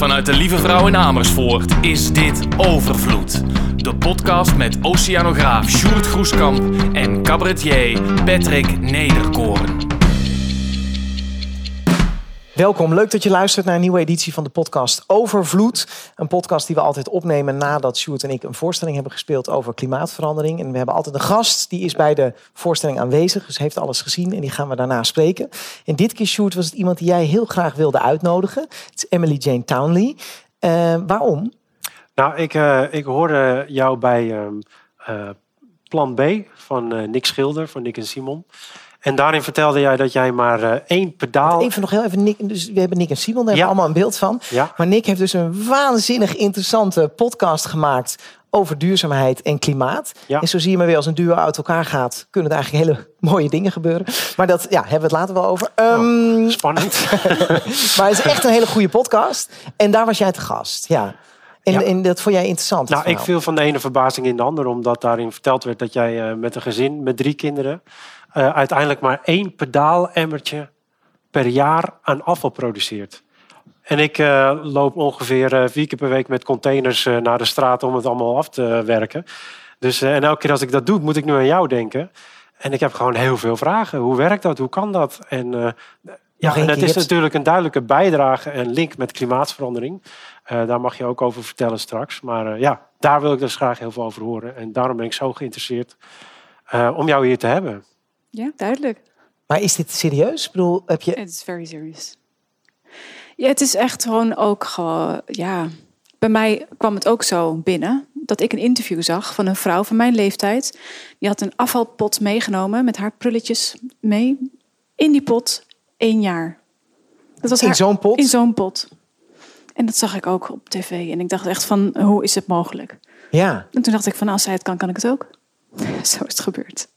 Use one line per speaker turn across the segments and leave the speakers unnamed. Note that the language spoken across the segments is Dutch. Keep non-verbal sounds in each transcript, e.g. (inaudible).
Vanuit de Lieve Vrouw in Amersfoort is dit Overvloed. De podcast met oceanograaf Sjoerd Groeskamp en cabaretier Patrick Nederkoorn.
Welkom, leuk dat je luistert naar een nieuwe editie van de podcast Overvloed. Een podcast die we altijd opnemen nadat Sjoerd en ik een voorstelling hebben gespeeld over klimaatverandering. En we hebben altijd een gast, die is bij de voorstelling aanwezig, dus heeft alles gezien en die gaan we daarna spreken. En dit keer, Sjoerd, was het iemand die jij heel graag wilde uitnodigen. Het is Emily Jane Townley. Uh, waarom?
Nou, ik, uh, ik hoorde jou bij uh, Plan B van Nick Schilder, van Nick en Simon. En daarin vertelde jij dat jij maar uh, één pedaal.
Even nog heel even Nick. Dus we hebben Nick en Simon, daar ja. hebben we allemaal een beeld van.
Ja.
Maar Nick heeft dus een waanzinnig interessante podcast gemaakt over duurzaamheid en klimaat.
Ja.
En zo zie je maar weer als een duo uit elkaar gaat, kunnen er eigenlijk hele (laughs) mooie dingen gebeuren. Maar dat ja, hebben we het later wel over. Um,
oh, spannend. (laughs)
maar het is echt een hele goede podcast. En daar was jij te gast. Ja. En,
Ja.
en dat vond jij interessant?
Nou, ik viel van de ene verbazing in de andere, omdat daarin verteld werd dat jij uh, met een gezin met drie kinderen uh, uiteindelijk maar één pedaalemmertje per jaar aan afval produceert. En ik uh, loop ongeveer vier keer per week met containers naar de straat om het allemaal af te werken. Dus, en elke keer als ik dat doe, moet ik nu aan jou denken. En ik heb gewoon heel veel vragen. Hoe werkt dat? Hoe kan dat? En ja, en is natuurlijk een duidelijke bijdrage en link met klimaatverandering. Uh, daar mag je ook over vertellen straks. Maar uh, ja, daar wil ik dus graag heel veel over horen. En daarom ben ik zo geïnteresseerd uh, om jou hier te hebben.
Ja, duidelijk.
Maar is dit serieus? Ik bedoel, heb je...
Het is very serious. Ja, het is echt gewoon ook gewoon, ja... Bij mij kwam het ook zo binnen dat ik een interview zag van een vrouw van mijn leeftijd. Die had een afvalpot meegenomen met haar prulletjes mee. In die pot één jaar.
Dat was in zo'n pot?
In zo'n pot. En dat zag ik ook op tv. En ik dacht echt van, hoe is het mogelijk?
Ja.
En toen dacht ik van, als zij het kan, kan ik het ook. (laughs) Zo is het gebeurd.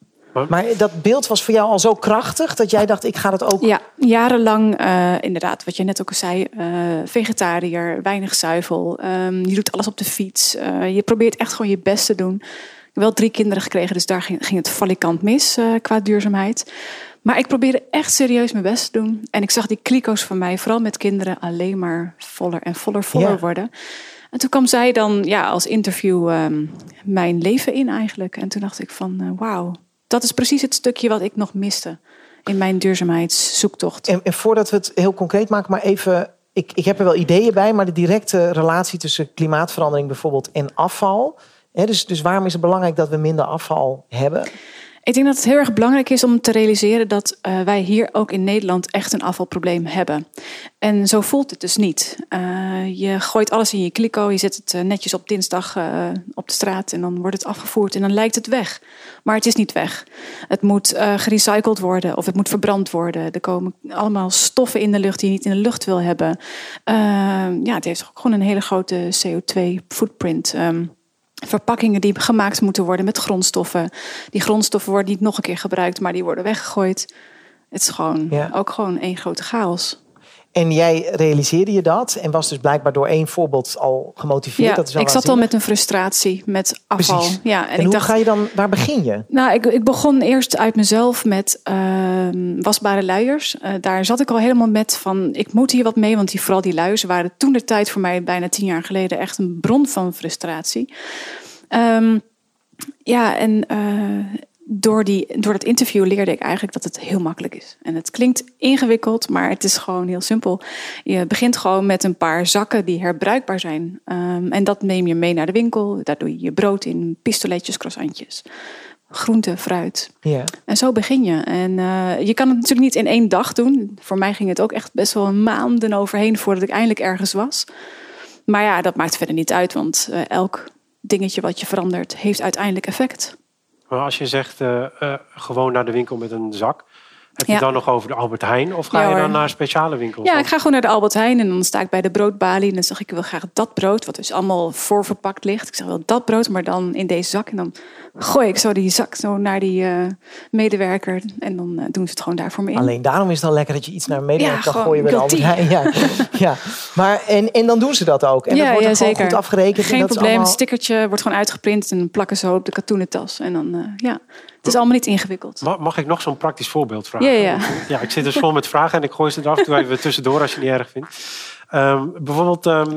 Maar dat beeld was voor jou al zo krachtig dat jij dacht, ik ga dat ook.
Ja, jarenlang uh, inderdaad, wat je net ook al zei, uh, vegetariër, weinig zuivel. Um, je doet alles op de fiets. Uh, je probeert echt gewoon je best te doen. Ik heb wel drie kinderen gekregen, dus daar ging, ging het valikant mis qua duurzaamheid. Maar ik probeerde echt serieus mijn best te doen. En ik zag die kliko's van mij, vooral met kinderen, alleen maar voller en voller, voller
Ja.
worden. En toen kwam zij dan ja, als interview um, mijn leven in eigenlijk. En toen dacht ik van, uh, wauw, dat is precies het stukje wat ik nog miste in mijn duurzaamheidszoektocht.
En, en voordat we het heel concreet maken, maar even... Ik, ik heb er wel ideeën bij, maar de directe relatie tussen klimaatverandering bijvoorbeeld en afval... Hè, dus, dus waarom is het belangrijk dat we minder afval hebben?
Ik denk dat het heel erg belangrijk is om te realiseren dat uh, wij hier ook in Nederland echt een afvalprobleem hebben. En zo voelt het dus niet. Uh, je gooit alles in je kliko, je zet het uh, netjes op dinsdag op de straat en dan wordt het afgevoerd en dan lijkt het weg. Maar het is niet weg. Het moet gerecycled worden of het moet verbrand worden. Er komen allemaal stoffen in de lucht die je niet in de lucht wil hebben. ja, het heeft ook gewoon een hele grote CO2-footprint. Um, verpakkingen die gemaakt moeten worden met grondstoffen. Die grondstoffen worden niet nog een keer gebruikt, maar die worden weggegooid. Het is gewoon
Ja.
ook gewoon één grote chaos.
En jij realiseerde je dat en was dus blijkbaar door één voorbeeld al gemotiveerd.
Ja,
dat is
ik zat al met een frustratie met afval.
Precies.
Ja,
En,
en, ik
hoe
dacht,
ga je dan, waar begin je?
nou, ik, ik begon eerst uit mezelf met ehm, wasbare luiers. Eh, daar zat ik al helemaal met van, ik moet hier wat mee. Want die, vooral die luiers waren toen de tijd voor mij, bijna tien jaar geleden, echt een bron van frustratie. Um, ja, en uh, door, die, door dat interview leerde ik eigenlijk dat het heel makkelijk is. En het klinkt ingewikkeld, maar het is gewoon heel simpel. Je begint gewoon met een paar zakken die herbruikbaar zijn. Um, en dat neem je mee naar de winkel. Daar doe je je brood in, pistoletjes, croissantjes. Groente, fruit.
Ja.
En zo begin je. En uh, je kan het natuurlijk niet in één dag doen. Voor mij ging het ook echt best wel maanden overheen voordat ik eindelijk ergens was. Maar ja, dat maakt verder niet uit, want uh, elk dingetje wat je verandert, heeft uiteindelijk effect.
Maar als je zegt uh, uh, gewoon naar de winkel met een zak, heb je
Ja.
dan nog over de Albert Heijn of ga
Ja,
je dan naar speciale winkels?
Ja,
Of-
ik ga gewoon naar de Albert Heijn en dan sta ik bij de broodbalie en dan zeg ik, ik wil graag dat brood, wat dus allemaal voorverpakt ligt. Ik zeg wel dat brood, maar dan in deze zak. En dan gooi ik zo die zak zo naar die uh, medewerker en dan uh, doen ze het gewoon daar voor me in.
Alleen daarom is het dan lekker dat je iets naar een medewerker
Ja,
kan
gewoon
gooien bij de Albert. Heijn. Ja. (laughs) ja. Maar, en, en dan doen ze dat ook. En
Ja,
dat wordt
ja,
dan gewoon
zeker.
goed afgerekend. en
Geen
dat is
probleem,
allemaal-
het stickertje wordt gewoon uitgeprint en plakken ze op de katoenen tas. En dan, uh, ja, Het is allemaal niet ingewikkeld.
Ma- Mag ik nog zo'n praktisch voorbeeld vragen?
Ja, ja.
Ja, ik zit dus vol met vragen en ik gooi ze er af en toe even tussendoor als je het niet erg vindt. Ehm, bijvoorbeeld ehm,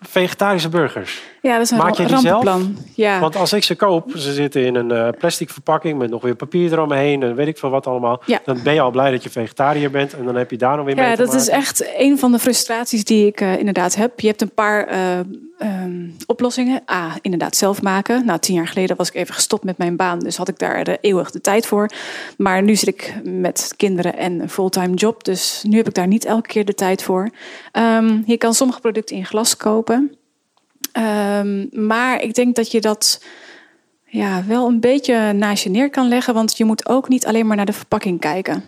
vegetarische burgers.
Ja, dat is een
Maak je die zelf?
Ja.
Want als ik ze koop, ze zitten in een eh, plastic verpakking met nog weer papier eromheen en weet ik veel wat allemaal.
Ja.
Dan ben je al blij dat je vegetariër bent en dan heb je daar nog weer mee
Ja, dat is echt een van de frustraties die ik eh, inderdaad heb. Je hebt een paar eh, ehm, oplossingen. A, inderdaad zelf maken. Nou, tien jaar geleden was ik even gestopt met mijn baan, dus had ik daar eh, eeuwig de tijd voor. Maar nu zit ik met kinderen en een fulltime job, dus nu heb ik daar niet elke keer de tijd voor. Ehm, je kan sommige producten in glas kopen. Ehm, maar ik denk dat je dat ja, wel een beetje naast je neer kan leggen. Want je moet ook niet alleen maar naar de verpakking kijken.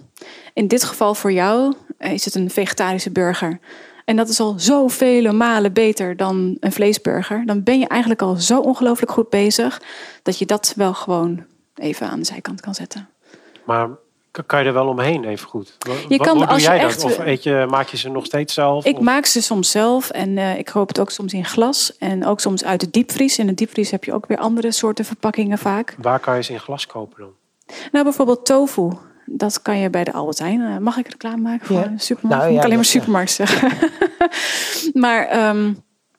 In dit geval voor jou eh, is het een vegetarische burger. En dat is al zoveel malen beter dan een vleesburger. Dan ben je eigenlijk al zo ongelooflijk goed bezig... dat je dat wel gewoon even aan de zijkant kan zetten.
Maar kan je er wel omheen even goed?
Je kan,
hoe doe
als je
jij
echt-
dat? Of eet je, maak je ze nog steeds zelf?
Ik
Of-
maak ze soms zelf en eh, ik koop het ook soms in glas. En ook soms uit de diepvries. In de diepvries heb je ook weer andere soorten verpakkingen vaak.
Waar kan je ze in glas kopen dan?
Nou, bijvoorbeeld tofu. Dat kan je bij de Albert Heijn. Eh, mag ik reclame maken voor
Ja.
een supermarkt?
Nou,
Moet
ja,
ik alleen maar
ja, ja.
supermarkt zeggen. (laughs) maar ehm,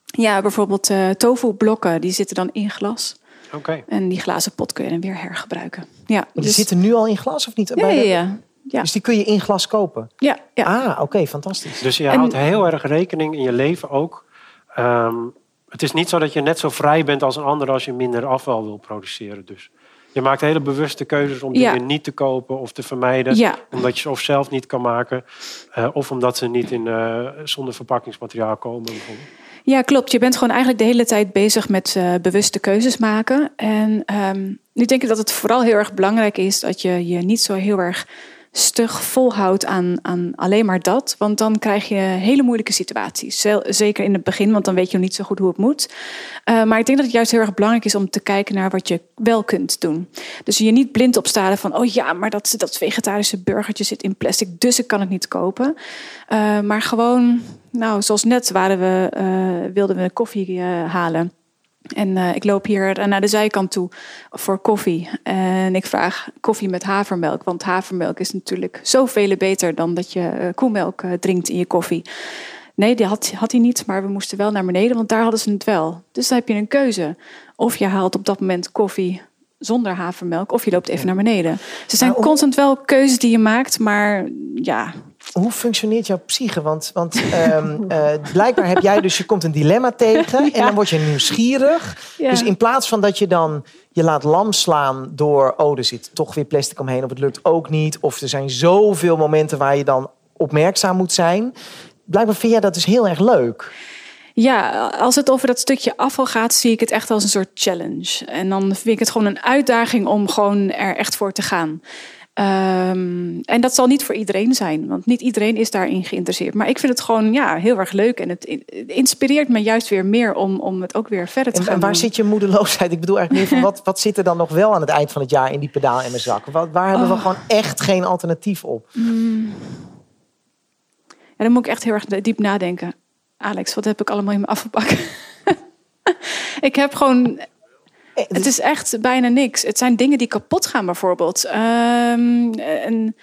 ja, bijvoorbeeld eh tofu blokken. Die zitten dan in glas.
Oké.
En die glazen pot kun je dan weer hergebruiken. Ja,
Maar die
dus,
zitten nu al in glas of niet?
ja,
Bij
ja,
de-
ja. Ja,
Dus die kun je in glas kopen?
ja, ja.
Ah, oké, fantastisch.
Dus je
En-
houdt heel erg rekening in je leven ook. Ehm, het is niet zo dat je net zo vrij bent als een ander als je minder afval wil produceren. Dus je maakt hele bewuste keuzes om
Ja.
dingen niet te kopen of te vermijden.
Ja.
Omdat je ze of zelf niet kan maken. eh, of omdat ze niet in, eh, zonder verpakkingsmateriaal komen. Bijvoorbeeld.
Ja, klopt. Je bent gewoon eigenlijk de hele tijd bezig met eh, bewuste keuzes maken. En ehm, nu denk ik dat het vooral heel erg belangrijk is dat je je niet zo heel erg stug volhoudt aan, aan alleen maar dat. Want dan krijg je hele moeilijke situaties. Zeker in het begin, want dan weet je nog niet zo goed hoe het moet. Eh, maar ik denk dat het juist heel erg belangrijk is om te kijken naar wat je wel kunt doen. Dus je niet blind opstaren van, oh ja, maar dat, dat vegetarische burgertje zit in plastic, dus ik kan het niet kopen. Eh, maar gewoon, nou, zoals net waren we, eh, wilden we koffie halen. En eh, ik loop hier naar de zijkant toe voor koffie. En ik vraag koffie met havermelk. Want havermelk is natuurlijk zoveel beter dan dat je eh, koemelk eh, drinkt in je koffie. Nee, die had, had hij niet, maar we moesten wel naar beneden, want daar hadden ze het wel. Dus dan heb je een keuze. Of je haalt op dat moment koffie zonder havermelk, of je loopt even naar beneden. Ze zijn
hoe-
constant wel keuzes die je maakt, maar ja,
Hoe functioneert jouw psyche? Want, want ehm, (laughs) eh, blijkbaar heb jij dus, je komt een dilemma tegen en
Ja.
dan word je nieuwsgierig.
Ja.
Dus in plaats van dat je dan je laat lam slaan door, oh, er zit toch weer plastic omheen of het lukt ook niet. Of er zijn zoveel momenten waar je dan opmerkzaam moet zijn. Blijkbaar vind jij dat dus heel erg leuk.
Ja, als het over dat stukje afval gaat, zie ik het echt als een soort challenge. En dan vind ik het gewoon een uitdaging om gewoon er echt voor te gaan. Ehm, en dat zal niet voor iedereen zijn, want niet iedereen is daarin geïnteresseerd. Maar ik vind het gewoon ja, heel erg leuk en het in- het inspireert me juist weer meer om, om het ook weer verder te
En,
gaan
en waar
doen.
zit je moedeloosheid? Ik bedoel eigenlijk meer van, wat, wat zit er dan nog wel aan het eind van het jaar in die pedaal en mijn zak? Wat, waar hebben we
Oh.
gewoon echt geen alternatief op?
Ja, dan moet ik echt heel erg diep nadenken. Alex, wat heb ik allemaal in mijn afvalbak? (laughs) ik heb gewoon
Eh,
Het is echt bijna niks. Het zijn dingen die kapot gaan, bijvoorbeeld. Ehm, een,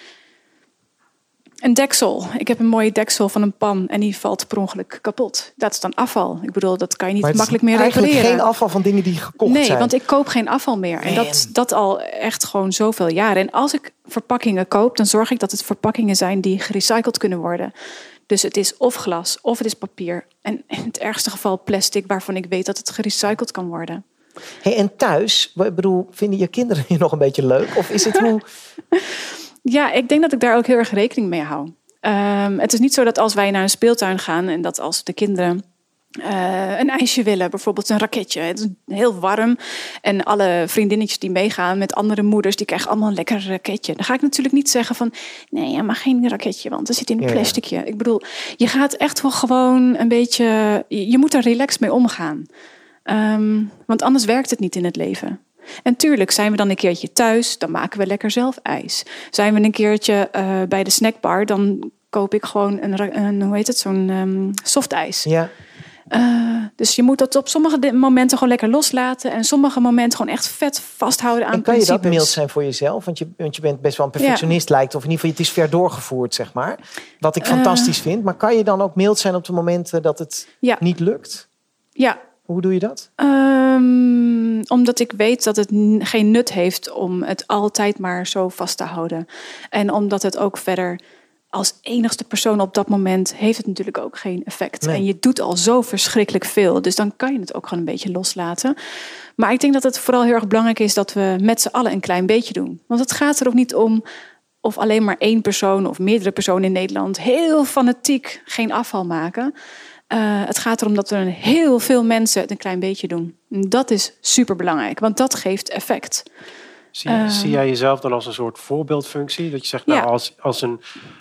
een deksel. Ik heb een mooie deksel van een pan en die valt per ongeluk kapot. Dat is dan afval. Ik bedoel, dat kan je niet
Maar het is
makkelijk meer
eigenlijk
repareren.
geen afval van dingen die gekocht
nee,
zijn.
want ik koop geen afval meer. En dat, dat al echt gewoon zoveel jaren. En als ik verpakkingen koop, dan zorg ik dat het verpakkingen zijn die gerecycled kunnen worden. Dus het is of glas, of het is papier. En in het ergste geval plastic, waarvan ik weet dat het gerecycled kan worden.
Hey, en thuis, ik bedoel, vinden je kinderen je (laughs) nog een beetje leuk? Of is het hoe... (laughs)
Ja, ik denk dat ik daar ook heel erg rekening mee hou. Ehm, het is niet zo dat als wij naar een speeltuin gaan en dat als de kinderen eh, een ijsje willen, bijvoorbeeld een raketje. Het is heel warm en alle vriendinnetjes die meegaan met andere moeders, die krijgen allemaal een lekker raketje. Dan ga ik natuurlijk niet zeggen van, nee, je mag geen raketje, want er zit in een
Ja, ja.
plasticje. Ik bedoel, je gaat echt wel gewoon een beetje, je je moet er relaxed mee omgaan. Ehm, want anders werkt het niet in het leven. En tuurlijk zijn we dan een keertje thuis, dan maken we lekker zelf ijs. Zijn we een keertje eh, bij de snackbar, dan koop ik gewoon een, een hoe heet het, zo'n ehm softijs.
Ja,
Uh, dus je moet dat op sommige momenten gewoon lekker loslaten. En sommige momenten gewoon echt vet vasthouden aan
En kan je dat mild zijn voor jezelf? Want je, want je bent best wel een perfectionist lijkt. Of in ieder geval, het is ver doorgevoerd, zeg maar. Wat ik fantastisch vind. Maar kan je dan ook mild zijn op de momenten dat het
Ja.
niet lukt?
Ja,
Hoe doe je dat?
Ehm, omdat ik weet dat het geen nut heeft om het altijd maar zo vast te houden. En omdat het ook verder als enigste persoon op dat moment heeft het natuurlijk ook geen effect.
Nee.
En je doet al zo verschrikkelijk veel. Dus dan kan je het ook gewoon een beetje loslaten. Maar ik denk dat het vooral heel erg belangrijk is dat we met z'n allen een klein beetje doen. Want het gaat er ook niet om of alleen maar één persoon of meerdere personen in Nederland heel fanatiek geen afval maken. Eh, het gaat erom dat we een heel veel mensen het een klein beetje doen. En Dat is super belangrijk, want dat geeft effect.
Zie,
Ehm.
zie jij jezelf dan als een soort voorbeeldfunctie? Dat je zegt, nou,
Ja.
als, als een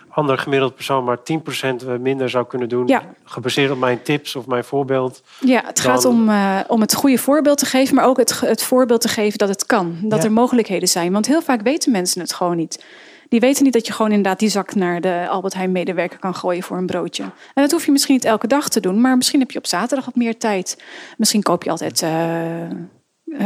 ander gemiddeld persoon maar 10% minder zou kunnen doen,
Ja.
gebaseerd op mijn tips of mijn voorbeeld.
Ja, het gaat om, eh, om het goede voorbeeld te geven, maar ook het, het voorbeeld te geven dat het kan. Dat
Ja.
er mogelijkheden zijn. Want heel vaak weten mensen het gewoon niet. Die weten niet dat je gewoon inderdaad die zak naar de Albert Heijn medewerker kan gooien voor een broodje. En dat hoef je misschien niet elke dag te doen, maar misschien heb je op zaterdag wat meer tijd. Misschien koop je altijd eh, eh,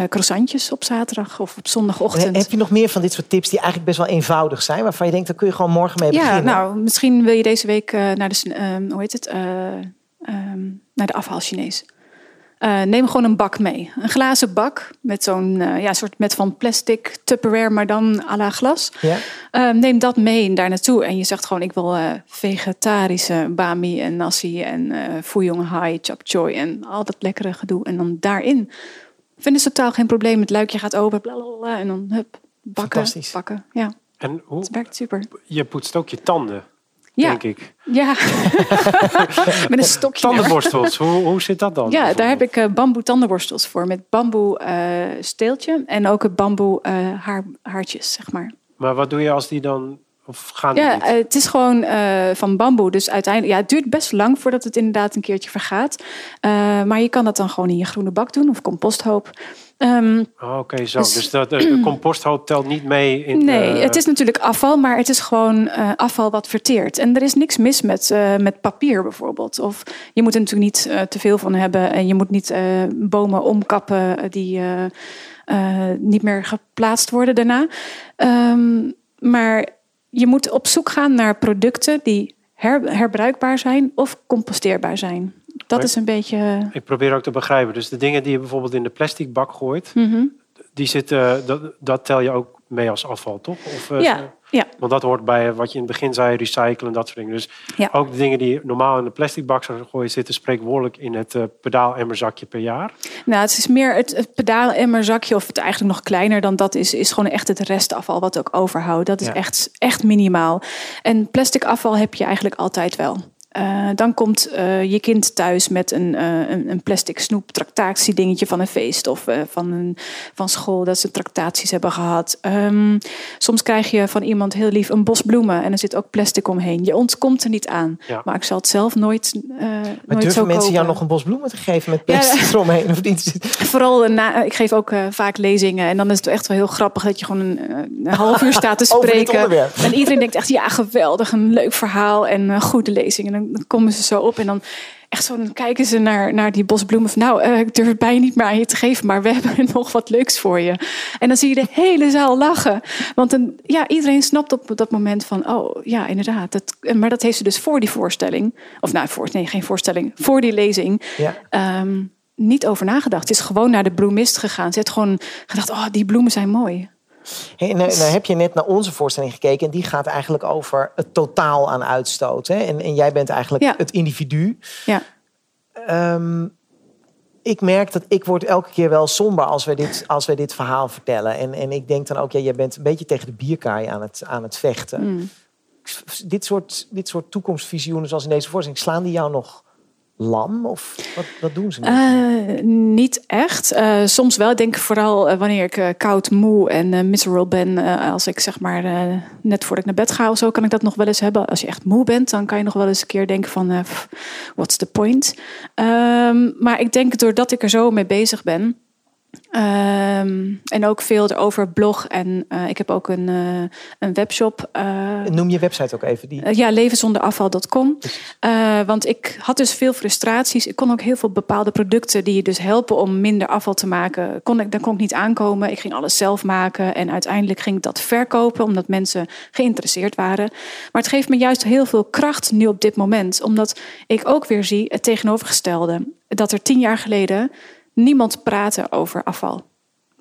croissantjes op zaterdag of op
En
zondagochtend.
heb je nog meer van dit soort tips die eigenlijk best wel eenvoudig zijn? Waarvan je denkt, daar kun je gewoon morgen mee
Ja,
beginnen.
nou, misschien wil je deze week eh, naar de, hoe heet het, Eh, ehm, naar de afhaal Chinees. Eh, neem gewoon een bak mee. Een glazen bak met zo'n eh, ja, soort met van plastic Tupperware, maar dan à la glas.
Ja?
Eh, neem dat mee daar naartoe. En je zegt gewoon, ik wil eh, vegetarische bami en nasi en eh fuyong hai, chap choy en al dat lekkere gedoe. En dan daarin. Vinden ze totaal geen probleem. Het luikje gaat open, blablabla, en dan hup, bakken,
Fantastisch.
bakken. Ja,
En hoe,
het werkt super.
je poetst ook je tanden,
Ja,
denk ik.
ja. (laughs) met een stokje.
Tandenborstels, hoe, hoe zit dat dan?
Ja, daar heb ik eh, bamboe tandenborstels voor. Met bamboe eh, steeltje en ook het bamboe eh, haar, haartjes, zeg maar.
Maar wat doe je als die dan, of gaan
Ja,
niet?
het is gewoon van bamboe. Dus uiteindelijk, ja, het duurt best lang voordat het inderdaad een keertje vergaat. Maar je kan dat dan gewoon in je groene bak doen of composthoop. Ehm,
Oh, Oké, zo.
dus-
Dus dat, de, (clears throat) de composthoop telt niet mee in
nee,
de-
het is natuurlijk afval, maar het is gewoon eh, afval wat verteert. En er is niks mis met, eh, met papier bijvoorbeeld. Of je moet er natuurlijk niet eh, te veel van hebben. En je moet niet eh, bomen omkappen eh, die eh, eh, niet meer geplaatst worden daarna. Ehm, maar je moet op zoek gaan naar producten die her- herbruikbaar zijn of composteerbaar zijn. Dat is een beetje.
Ik probeer ook te begrijpen. Dus de dingen die je bijvoorbeeld in de plastic bak gooit,
mhm.
die zitten, dat, dat tel je ook mee als afval, toch? Of, eh,
Ja, ja.
Want dat hoort bij wat je in het begin zei, recyclen en dat soort dingen. Dus
Ja.
ook de dingen die je normaal in de plastic bak zou gooien, zitten spreekwoordelijk in het eh pedaalemmerzakje per jaar.
Nou, het is meer het, het pedaalemmerzakje, of het eigenlijk nog kleiner dan dat is, is gewoon echt het restafval wat ook overhoudt. Dat is
Ja.
echt, echt minimaal. En plastic afval heb je eigenlijk altijd wel. Eh, dan komt eh, je kind thuis met een, eh, een, een plastic snoep tractatie dingetje van een feest of eh, van, een, van school dat ze tractaties hebben gehad. Ehm, soms krijg je van iemand heel lief een bos bloemen en er zit ook plastic omheen. Je ontkomt er niet aan.
Ja.
Maar ik zal het zelf nooit, eh
Maar
nooit zo
durven mensen jou nog een bos bloemen te geven met
Ja,
plastic (laughs) eromheen? Of niet?
Vooral na, ik geef ook eh, vaak lezingen. En dan is het echt wel heel grappig dat je gewoon een, eh, een half uur staat te (laughs)
Over dit
spreken. En iedereen denkt echt, ja, geweldig, een leuk verhaal en een goede lezing. En dan, dan komen ze zo op en dan echt zo dan kijken ze naar, naar die bosbloemen. Van, nou, eh, ik durf het bijna niet meer aan je te geven, maar we (laughs) hebben nog wat leuks voor je. En dan zie je de hele zaal lachen. Want een, ja, iedereen snapt op dat moment van, oh ja, inderdaad. Dat, maar dat heeft ze dus voor die voorstelling. Of nou, voor, nee, geen voorstelling. Voor die lezing
Ja.
ehm, niet over nagedacht. Het is gewoon naar de bloemist gegaan. Ze heeft gewoon gedacht, oh, die bloemen zijn mooi.
Hey, nou, nou heb je net naar onze voorstelling gekeken. En die gaat eigenlijk over het totaal aan uitstoot. Hè? En, en jij bent eigenlijk
Ja.
het individu.
Ja.
Ehm, ik merk dat ik word elke keer wel somber als wij dit, als wij dit verhaal vertellen. En, en ik denk dan ook, ja, jij bent een beetje tegen de bierkaai aan het, aan het vechten.
Mm.
Dit, soort, dit soort toekomstvisioenen zoals in deze voorstelling, slaan die jou nog lam? Of wat, wat doen ze?
Eh, niet echt. Eh, soms wel. Ik denk vooral eh, wanneer ik koud, moe en miserable ben. als ik zeg maar net voordat ik naar bed ga of zo, kan ik dat nog wel eens hebben. Als je echt moe bent, dan kan je nog wel eens een keer denken van, what's the point? Ehm, maar ik denk doordat ik er zo mee bezig ben, Ehm, en ook veel erover blog. En uh, ik heb ook een, uh, een webshop. Uh,
Noem je website ook even. Die...
ja, levenzonderafval.com. want ik had dus veel frustraties. Ik kon ook heel veel bepaalde producten die je dus helpen om minder afval te maken. Kon ik, daar kon ik niet aankomen. Ik ging alles zelf maken. En uiteindelijk ging ik dat verkopen. Omdat mensen geïnteresseerd waren. Maar het geeft me juist heel veel kracht nu op dit moment. Omdat ik ook weer zie het tegenovergestelde. Dat er tien jaar geleden niemand praten over afval.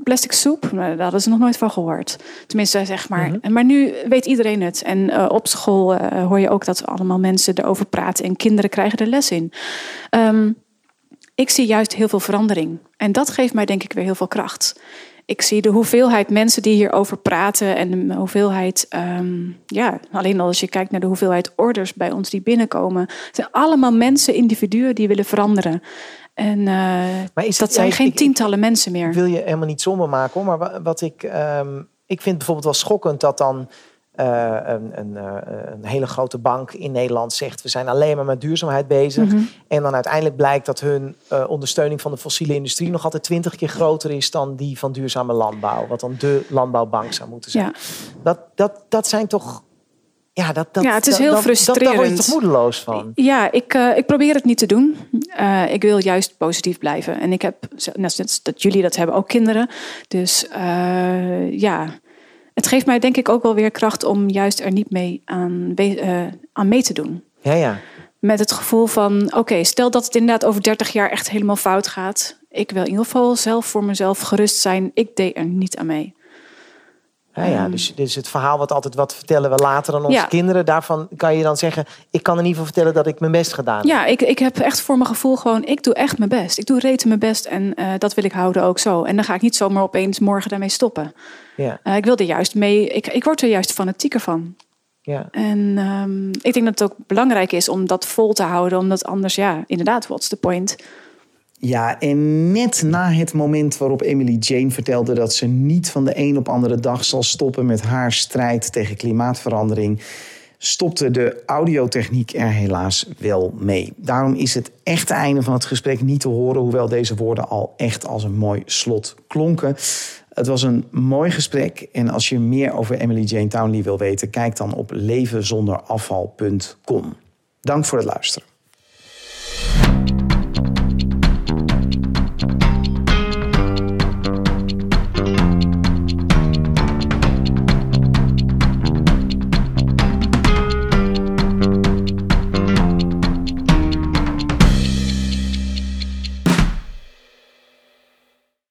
Plastic soep, nou, daar hadden ze nog nooit van gehoord. Tenminste, zeg maar. Mm Maar nu weet iedereen het. En uh, op school uh, hoor je ook dat allemaal mensen erover praten. En kinderen krijgen er les in. Um, ik zie juist heel veel verandering. En dat geeft mij denk ik weer heel veel kracht. Ik zie de hoeveelheid mensen die hierover praten en de hoeveelheid, um, ja, alleen als je kijkt naar de hoeveelheid orders bij ons die binnenkomen. Het zijn allemaal mensen, individuen die willen veranderen. En uh, maar is dat zijn geen ik, tientallen mensen meer.
Ik wil je helemaal niet somber maken hoor. Maar wat ik. Um, ik vind bijvoorbeeld wel schokkend dat dan. Uh, een, een, uh, een, hele grote bank in Nederland zegt: we zijn alleen maar met duurzaamheid bezig. Mm -hmm. En dan uiteindelijk blijkt dat hun uh, ondersteuning van de fossiele industrie nog altijd twintig keer groter is dan die van duurzame landbouw. Wat dan de landbouwbank zou moeten zijn. Ja. Dat, dat, dat zijn toch ja, dat, dat,
ja, het is heel
dat,
frustrerend.
Daar word je toch moedeloos van?
Ja, ik, ik probeer het niet te doen. Ik wil juist positief blijven. En ik heb, net dat jullie dat hebben, ook kinderen. Dus ja, het geeft mij denk ik ook wel weer kracht om juist er niet mee aan, aan mee te doen.
Ja, ja.
Met het gevoel van, oké, okay, stel dat het inderdaad over 30 jaar echt helemaal fout gaat. Ik wil in ieder geval zelf voor mezelf gerust zijn. Ik deed er niet aan mee.
Ja, ja, dus, dus het verhaal wat altijd wat vertellen we later aan onze
Ja.
kinderen. Daarvan kan je dan zeggen, ik kan in ieder geval vertellen dat ik mijn best gedaan heb.
Ja, ik, ik heb echt voor mijn gevoel gewoon, ik doe echt mijn best. Ik doe reten mijn best en eh, dat wil ik houden ook zo. En dan ga ik niet zomaar opeens morgen daarmee stoppen.
Ja,
Eh, ik wil er juist mee, ik, ik word er juist fanatieker van.
ja.
En ehm, ik denk dat het ook belangrijk is om dat vol te houden. Omdat anders, ja, inderdaad, what's the point?
Ja, en net na het moment waarop Emily Jane vertelde dat ze niet van de een op andere dag zal stoppen met haar strijd tegen klimaatverandering, stopte de audiotechniek er helaas wel mee. Daarom is het echte einde van het gesprek niet te horen, hoewel deze woorden al echt als een mooi slot klonken. Het was een mooi gesprek en als je meer over Emily Jane Townley wil weten, kijk dan op levenzonderafval.com. Dank voor het luisteren.